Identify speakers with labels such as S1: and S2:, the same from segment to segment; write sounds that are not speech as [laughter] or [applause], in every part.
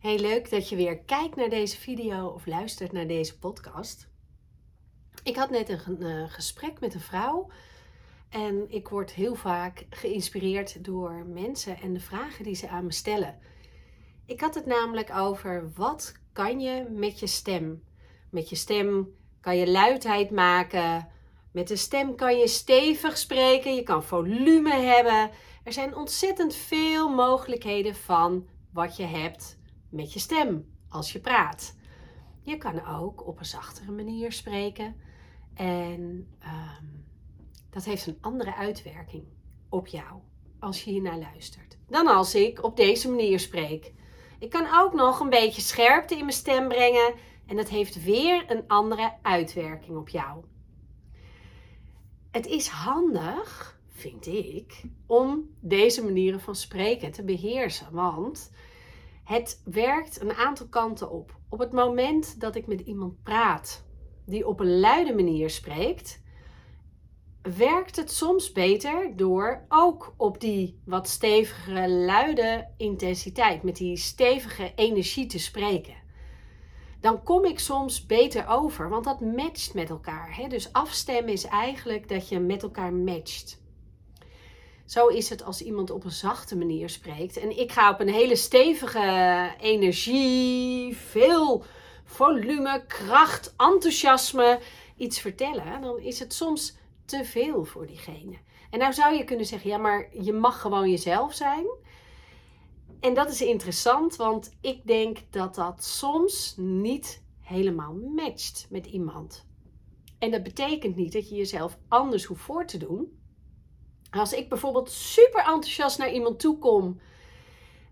S1: Heel leuk dat je weer kijkt naar deze video of luistert naar deze podcast. Ik had net een uh, gesprek met een vrouw en ik word heel vaak geïnspireerd door mensen en de vragen die ze aan me stellen. Ik had het namelijk over wat kan je met je stem? Met je stem kan je luidheid maken. Met de stem kan je stevig spreken. Je kan volume hebben. Er zijn ontzettend veel mogelijkheden van wat je hebt met je stem als je praat. Je kan ook op een zachtere manier spreken. En ehm, dat heeft een andere uitwerking op jou als je hiernaar luistert. Dan als ik op deze manier spreek. Ik kan ook nog een beetje scherpte in mijn stem brengen. En dat heeft weer een andere uitwerking op jou. Het is handig, vind ik, om deze manieren van spreken te beheersen. Want het werkt een aantal kanten op. Op het moment dat ik met iemand praat die op een luide manier spreekt, werkt het soms beter door ook op die wat stevigere, luide intensiteit, met die stevige energie te spreken. Dan kom ik soms beter over, want dat matcht met elkaar. Hè? Dus afstemmen is eigenlijk dat je met elkaar matcht. Zo is het als iemand op een zachte manier spreekt. En ik ga op een hele stevige energie, veel volume, kracht, enthousiasme iets vertellen. Dan is het soms te veel voor diegene. En nou zou je kunnen zeggen, ja, maar je mag gewoon jezelf zijn. En dat is interessant, want ik denk dat dat soms niet helemaal matcht met iemand. En dat betekent niet dat je jezelf anders hoeft voor te doen. Als ik bijvoorbeeld super enthousiast naar iemand toe kom,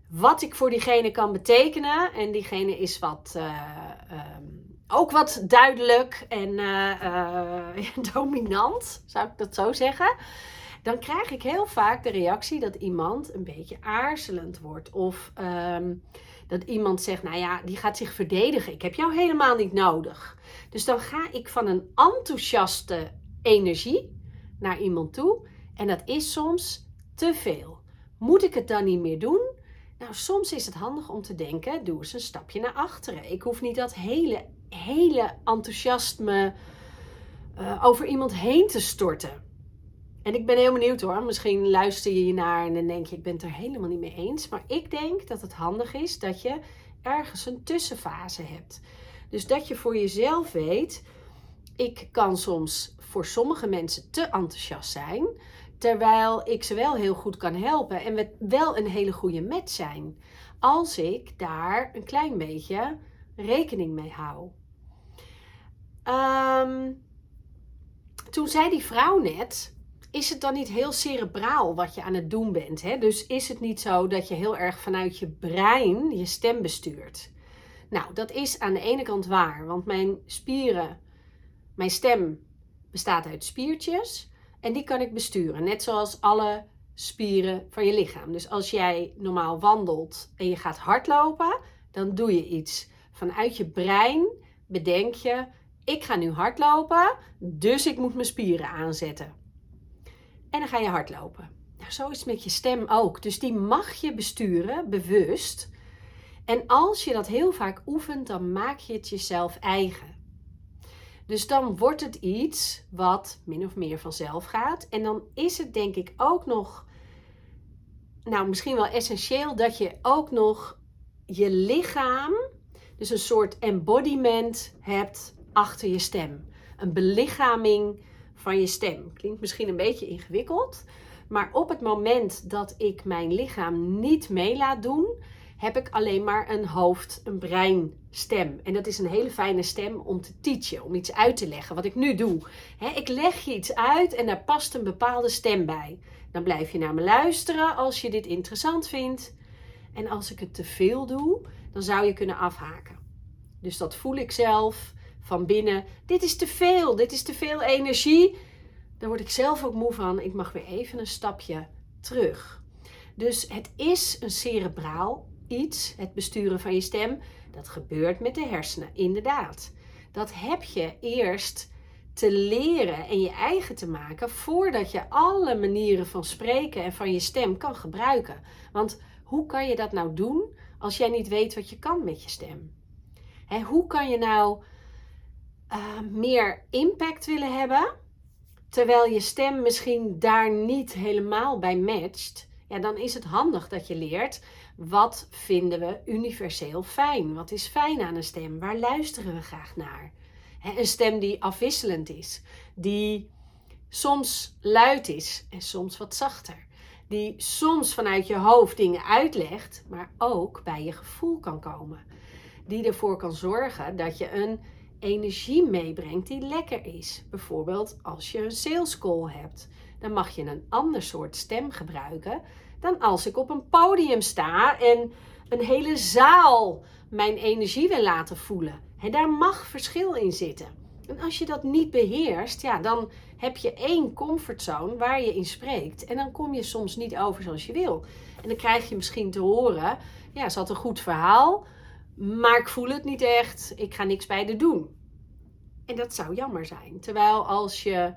S1: wat ik voor diegene kan betekenen, en diegene is wat, uh, ook wat duidelijk en uh, [laughs] dominant, zou ik dat zo zeggen, dan krijg ik heel vaak de reactie dat iemand een beetje aarzelend wordt. Of um, dat iemand zegt, nou ja, die gaat zich verdedigen. Ik heb jou helemaal niet nodig. Dus dan ga ik van een enthousiaste energie naar iemand toe en dat is soms te veel. Moet ik het dan niet meer doen? Nou, soms is het handig om te denken: doe eens een stapje naar achteren. Ik hoef niet dat hele, hele enthousiasme uh, over iemand heen te storten. En ik ben heel benieuwd hoor. Misschien luister je naar en dan denk je: ik ben het er helemaal niet mee eens. Maar ik denk dat het handig is dat je ergens een tussenfase hebt. Dus dat je voor jezelf weet: ik kan soms voor sommige mensen te enthousiast zijn. Terwijl ik ze wel heel goed kan helpen en we wel een hele goede match zijn. Als ik daar een klein beetje rekening mee hou. Ehm, toen zei die vrouw net, is het dan niet heel cerebraal wat je aan het doen bent? Hè? Dus is het niet zo dat je heel erg vanuit je brein je stem bestuurt? Nou, dat is aan de ene kant waar, want mijn spieren, mijn stem bestaat uit spiertjes. En die kan ik besturen, net zoals alle spieren van je lichaam. Dus als jij normaal wandelt en je gaat hardlopen, dan doe je iets. Vanuit je brein bedenk je: ik ga nu hardlopen, dus ik moet mijn spieren aanzetten. En dan ga je hardlopen. Nou, zo is het met je stem ook. Dus die mag je besturen, bewust. En als je dat heel vaak oefent, dan maak je het jezelf eigen. Dus dan wordt het iets wat min of meer vanzelf gaat. En dan is het denk ik ook nog, nou misschien wel essentieel, dat je ook nog je lichaam, dus een soort embodiment hebt achter je stem. Een belichaming van je stem. Klinkt misschien een beetje ingewikkeld. Maar op het moment dat ik mijn lichaam niet mee laat doen, heb ik alleen maar een hoofd, een breinstem. En dat is een hele fijne stem om te teachen, om iets uit te leggen. Wat ik nu doe. ik leg je iets uit en daar past een bepaalde stem bij. Dan blijf je naar me luisteren als je dit interessant vindt. En als ik het te veel doe, dan zou je kunnen afhaken. Dus dat voel ik zelf van binnen. Dit is te veel, dit is te veel energie. Daar word ik zelf ook moe van. Ik mag weer even een stapje terug. Dus het is een cerebraal iets, het besturen van je stem, dat gebeurt met de hersenen, inderdaad. Dat heb je eerst te leren en je eigen te maken voordat je alle manieren van spreken en van je stem kan gebruiken. Want hoe kan je dat nou doen als jij niet weet wat je kan met je stem? Hè, hoe kan je nou uh, meer impact willen hebben, terwijl je stem misschien daar niet helemaal bij matcht? Ja, dan is het handig dat je leert wat vinden we universeel fijn? Wat is fijn aan een stem? Waar luisteren we graag naar? een stem die afwisselend is, die soms luid is en soms wat zachter. Die soms vanuit je hoofd dingen uitlegt, maar ook bij je gevoel kan komen. Die ervoor kan zorgen dat je een energie meebrengt die lekker is. Bijvoorbeeld als je een sales call hebt, dan mag je een ander soort stem gebruiken dan als ik op een podium sta en een hele zaal mijn energie wil laten voelen. En daar mag verschil in zitten. En als je dat niet beheerst, ja, dan heb je één comfortzone waar je in spreekt. En dan kom je soms niet over zoals je wil. En dan krijg je misschien te horen, ja, ze had een goed verhaal, maar ik voel het niet echt. Ik ga niks bij de doen. En dat zou jammer zijn. Terwijl als je,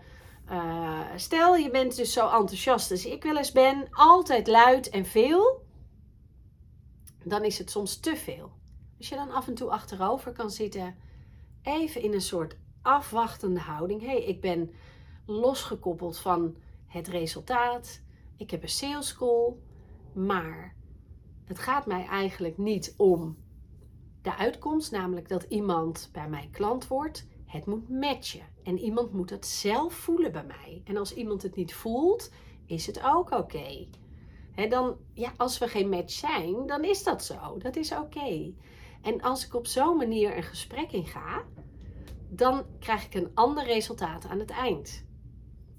S1: uh, stel je bent dus zo enthousiast als ik wel eens ben, altijd luid en veel, dan is het soms te veel. Als je dan af en toe achterover kan zitten, even in een soort afwachtende houding. Hé, hey, ik ben losgekoppeld van het resultaat. Ik heb een sales call, maar het gaat mij eigenlijk niet om de uitkomst, namelijk dat iemand bij mij klant wordt. Het moet matchen en iemand moet het zelf voelen bij mij. En als iemand het niet voelt, is het ook oké. dan, ja, als we geen match zijn, dan is dat zo. Dat is oké. En als ik op zo'n manier een gesprek in ga, dan krijg ik een ander resultaat aan het eind.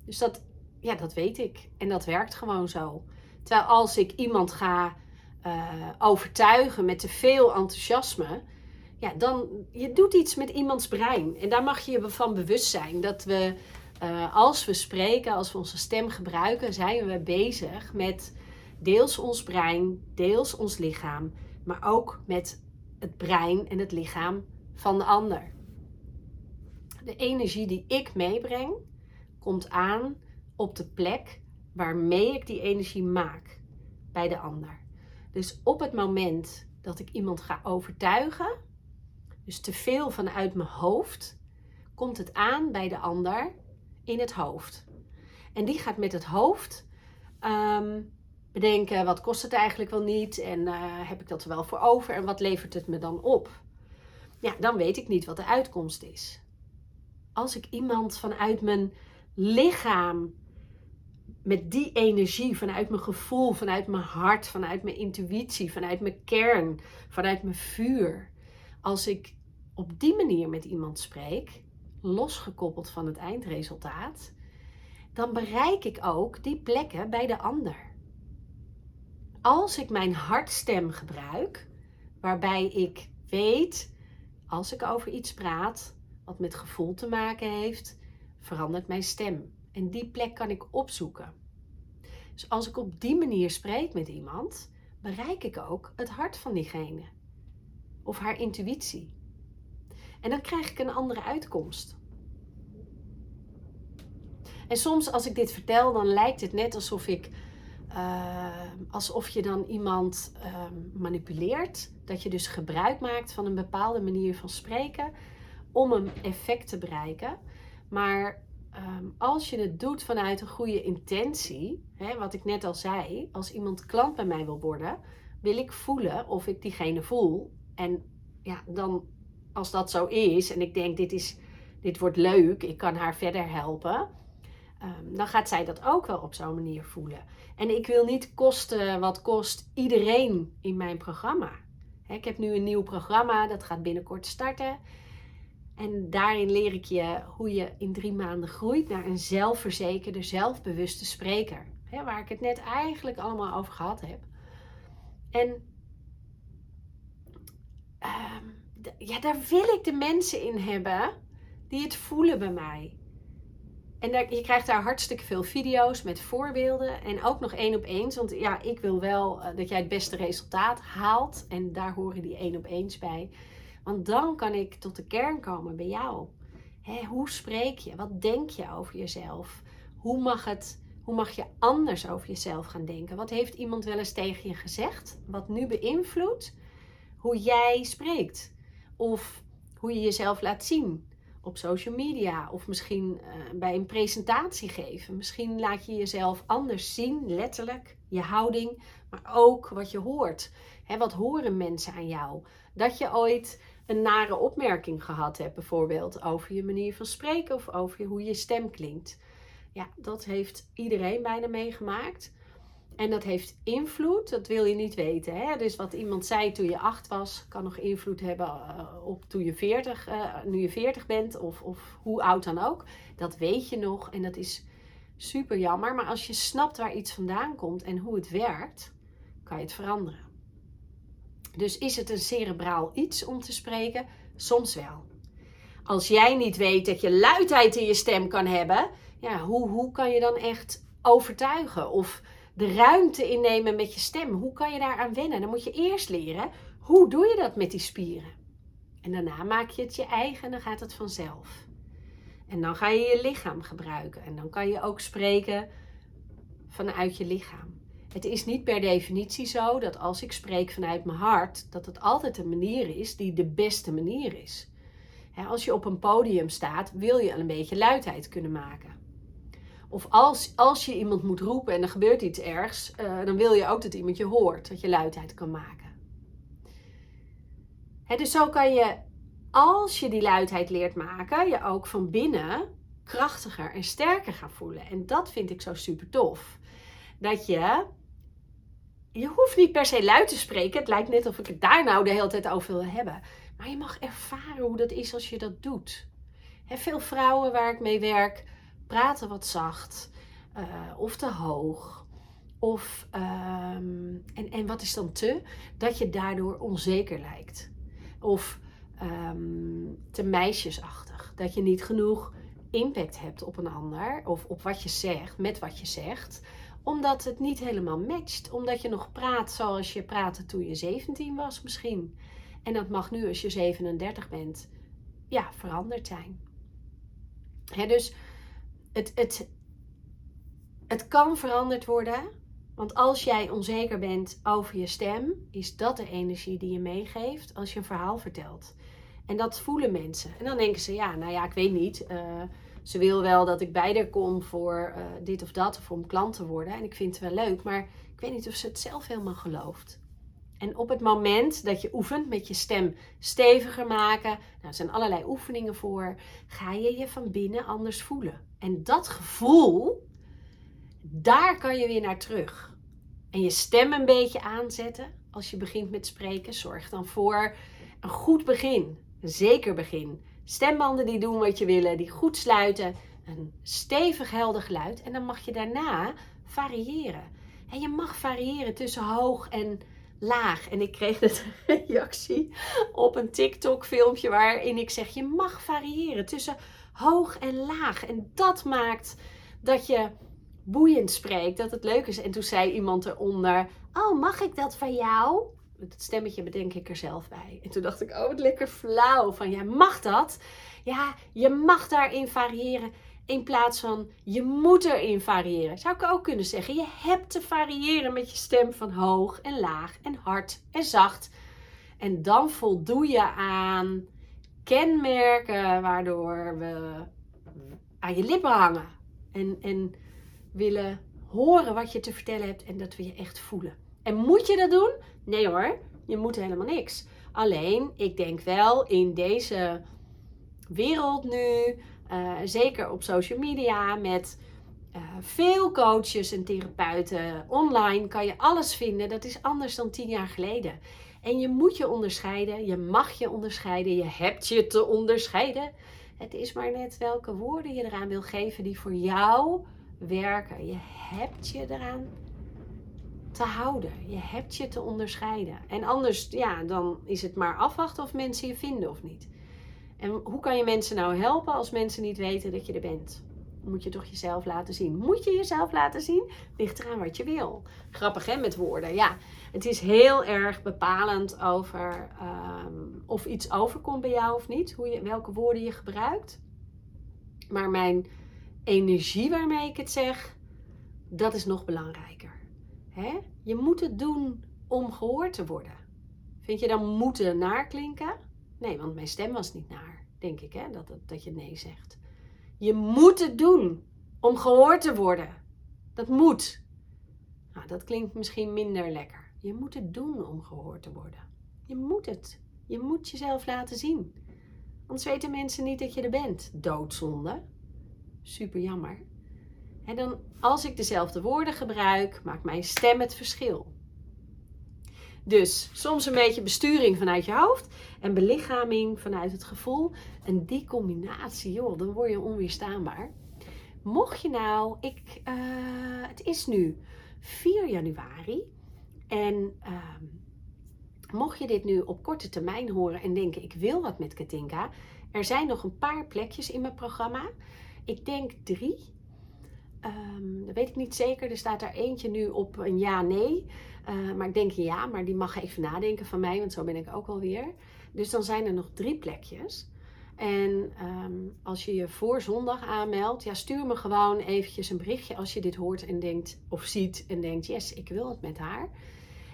S1: Dus dat, ja, dat weet ik. En dat werkt gewoon zo. Terwijl als ik iemand ga uh, overtuigen met te veel enthousiasme, ja, dan je doet iets met iemands brein. En daar mag je je van bewust zijn dat we, uh, als we spreken, als we onze stem gebruiken, zijn we bezig met deels ons brein, deels ons lichaam, maar ook met het brein en het lichaam van de ander. De energie die ik meebreng, komt aan op de plek waarmee ik die energie maak bij de ander. Dus op het moment dat ik iemand ga overtuigen, dus te veel vanuit mijn hoofd, komt het aan bij de ander in het hoofd. En die gaat met het hoofd ehm, bedenken: wat kost het eigenlijk wel niet? En uh, heb ik dat er wel voor over? En wat levert het me dan op? Ja, dan weet ik niet wat de uitkomst is. Als ik iemand vanuit mijn lichaam, met die energie, vanuit mijn gevoel, vanuit mijn hart, vanuit mijn intuïtie, vanuit mijn kern, vanuit mijn vuur, als ik op die manier met iemand spreek, losgekoppeld van het eindresultaat, dan bereik ik ook die plekken bij de ander als ik mijn hartstem gebruik, waarbij ik weet, als ik over iets praat wat met gevoel te maken heeft, verandert mijn stem. En die plek kan ik opzoeken. Dus als ik op die manier spreek met iemand, bereik ik ook het hart van diegene. Of haar intuïtie. En dan krijg ik een andere uitkomst. En soms als ik dit vertel, dan lijkt het net alsof ik uh, alsof je dan iemand ehm, manipuleert. Dat je dus gebruik maakt van een bepaalde manier van spreken om een effect te bereiken. Maar ehm, als je het doet vanuit een goede intentie, hè, wat ik net al zei, als iemand klant bij mij wil worden, wil ik voelen of ik diegene voel. En ja, dan als dat zo is en ik denk dit, is, dit wordt leuk, ik kan haar verder helpen Ehm, dan gaat zij dat ook wel op zo'n manier voelen. En ik wil niet kosten wat kost iedereen in mijn programma. ik heb nu een nieuw programma, dat gaat binnenkort starten. En daarin leer ik je hoe je in drie maanden groeit naar een zelfverzekerde, zelfbewuste spreker. waar ik het net eigenlijk allemaal over gehad heb. En ehm, ja, daar wil ik de mensen in hebben die het voelen bij mij. En je krijgt daar hartstikke veel video's met voorbeelden. En ook nog één op één. Want ja, ik wil wel eh, dat jij het beste resultaat haalt. En daar horen die één op eens bij. Want dan kan ik tot de kern komen bij jou. Hè, hoe spreek je? Wat denk je over jezelf? Hoe mag, het, hoe mag je anders over jezelf gaan denken? Wat heeft iemand wel eens tegen je gezegd? Wat nu beïnvloedt hoe jij spreekt. Of hoe je jezelf laat zien op social media. Of misschien uh, bij een presentatie geven. Misschien laat je jezelf anders zien, letterlijk. Je houding, maar ook wat je hoort. Wat horen mensen aan jou? Dat je ooit een nare opmerking gehad hebt, bijvoorbeeld over je manier van spreken of over hoe je stem klinkt. Ja, dat heeft iedereen bijna meegemaakt. En dat heeft invloed, dat wil je niet weten. Hè? Dus wat iemand zei toen je acht was, kan nog invloed hebben uh, op toen je 40, uh, eh, nu je 40 bent of, of hoe oud dan ook. Dat weet je nog en dat is super jammer. Maar als je snapt waar iets vandaan komt en hoe het werkt, kan je het veranderen. Dus is het een cerebraal iets om te spreken? Soms wel. Als jij niet weet dat je luidheid in je stem kan hebben, ja, hoe, hoe kan je dan echt overtuigen? Of de ruimte innemen met je stem. Hoe kan je daaraan wennen? Dan moet je eerst leren, hoe doe je dat met die spieren? En daarna maak je het je eigen en dan gaat het vanzelf. En dan ga je je lichaam gebruiken. En dan kan je ook spreken vanuit je lichaam. Het is niet per definitie zo dat als ik spreek vanuit mijn hart, dat het altijd een manier is die de beste manier is. Als je op een podium staat, wil je een beetje luidheid kunnen maken. Of als, als je iemand moet roepen en er gebeurt iets ergs, uh, dan wil je ook dat iemand je hoort, dat je luidheid kan maken. dus zo kan je, als je die luidheid leert maken, je ook van binnen krachtiger en sterker gaan voelen. En dat vind ik zo super tof. Dat je, je hoeft niet per se luid te spreken. Het lijkt net of ik het daar nou de hele tijd over wil hebben. Maar je mag ervaren hoe dat is als je dat doet. veel vrouwen waar ik mee werk, praten wat zacht uh, of te hoog. Of, um, en, en wat is dan te? Dat je daardoor onzeker lijkt. Of um, te meisjesachtig. Dat je niet genoeg impact hebt op een ander. Of op wat je zegt, met wat je zegt. Omdat het niet helemaal matcht. Omdat je nog praat zoals je praatte toen je 17 was misschien. En dat mag nu als je 37 bent, ja, veranderd zijn. Dus het, het, het kan veranderd worden. Want als jij onzeker bent over je stem, is dat de energie die je meegeeft als je een verhaal vertelt. En dat voelen mensen. En dan denken ze, ja, nou ja, ik weet niet. Uh, ze wil wel dat ik bij haar kom voor uh, dit of dat, of om klant te worden. En ik vind het wel leuk, maar ik weet niet of ze het zelf helemaal gelooft. En op het moment dat je oefent met je stem steviger maken, nou, er zijn allerlei oefeningen voor, ga je je van binnen anders voelen. En dat gevoel, daar kan je weer naar terug. En je stem een beetje aanzetten als je begint met spreken. Zorg dan voor een goed begin, een zeker begin. Stembanden die doen wat je willen, die goed sluiten. Een stevig helder geluid. En dan mag je daarna variëren. En je mag variëren tussen hoog en laag. En ik kreeg [laughs] een reactie op een TikTok filmpje waarin ik zeg je mag variëren tussen hoog en laag. En dat maakt dat je boeiend spreekt, dat het leuk is. En toen zei iemand eronder, oh mag ik dat van jou? Het stemmetje bedenk ik er zelf bij. En toen dacht ik, oh wat lekker flauw. Van ja, mag dat? Ja, je mag daarin variëren. In plaats van je moet erin variëren. Zou ik ook kunnen zeggen. Je hebt te variëren met je stem van hoog en laag en hard en zacht. En dan voldoe je aan kenmerken waardoor we aan je lippen hangen. En, en willen horen wat je te vertellen hebt en dat we je echt voelen. En moet je dat doen? Nee hoor, je moet helemaal niks. Alleen, ik denk wel in deze wereld nu, uh, zeker op social media, met uh, veel coaches en therapeuten online, kan je alles vinden. Dat is anders dan tien jaar geleden. En je moet je onderscheiden, je mag je onderscheiden, je hebt je te onderscheiden. Het is maar net welke woorden je eraan wil geven die voor jou werken. Je hebt je eraan te houden. Je hebt je te onderscheiden. En anders, ja, dan is het maar afwachten of mensen je vinden of niet. En hoe kan je mensen nou helpen als mensen niet weten dat je er bent? moet je toch jezelf laten zien. Moet je jezelf laten zien? Ligt eraan wat je wil. Grappig hè, met woorden. Ja, het is heel erg bepalend over ehm, of iets overkomt bij jou of niet. Hoe je, welke woorden je gebruikt. Maar mijn energie waarmee ik het zeg, dat is nog belangrijker. Hè? Je moet het doen om gehoord te worden. Vind je dan moeten naar klinken? Nee, want mijn stem was niet naar, denk ik, hè, dat, dat je nee zegt. Je moet het doen om gehoord te worden. Dat moet. Nou, dat klinkt misschien minder lekker. Je moet het doen om gehoord te worden. Je moet het. Je moet jezelf laten zien. Anders weten mensen niet dat je er bent. Doodzonde. Super jammer. En dan, als ik dezelfde woorden gebruik, maakt mijn stem het verschil. Dus soms een beetje besturing vanuit je hoofd en belichaming vanuit het gevoel. En die combinatie, joh, dan word je onweerstaanbaar. Mocht je nou, ik, uh, het is nu 4 januari en uh, mocht je dit nu op korte termijn horen en denken ik wil wat met Katinka, er zijn nog een paar plekjes in mijn programma. Ik denk drie. Um, dat weet ik niet zeker. Er staat er eentje nu op een ja-nee. Uh, maar ik denk ja, maar die mag even nadenken van mij, want zo ben ik ook alweer. Dus dan zijn er nog drie plekjes. En um, als je je voor zondag aanmeldt, ja, stuur me gewoon eventjes een berichtje als je dit hoort en denkt, of ziet en denkt, yes, ik wil het met haar.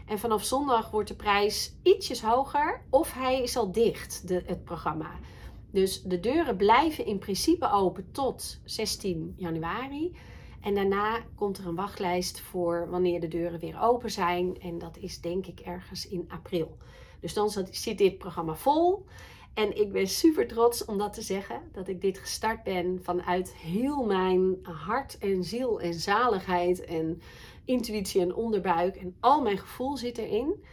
S1: En vanaf zondag wordt de prijs ietsjes hoger of hij is al dicht, de, het programma. Dus de deuren blijven in principe open tot 16 januari. En daarna komt er een wachtlijst voor wanneer de deuren weer open zijn. En dat is denk ik ergens in april. Dus dan zit dit programma vol. En ik ben super trots om dat te zeggen. Dat ik dit gestart ben vanuit heel mijn hart en ziel en zaligheid en intuïtie en onderbuik. En al mijn gevoel zit erin.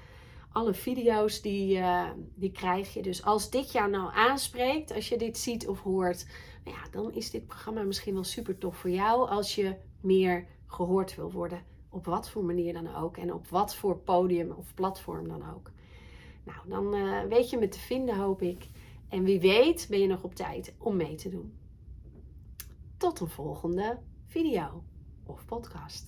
S1: Alle video's die, uh, die krijg je. Dus als dit jou nou aanspreekt, als je dit ziet of hoort, nou ja, dan is dit programma misschien wel super tof voor jou. Als je meer gehoord wil worden. Op wat voor manier dan ook. En op wat voor podium of platform dan ook. Nou, dan uh, weet je me te vinden, hoop ik. En wie weet ben je nog op tijd om mee te doen. Tot een volgende video of podcast.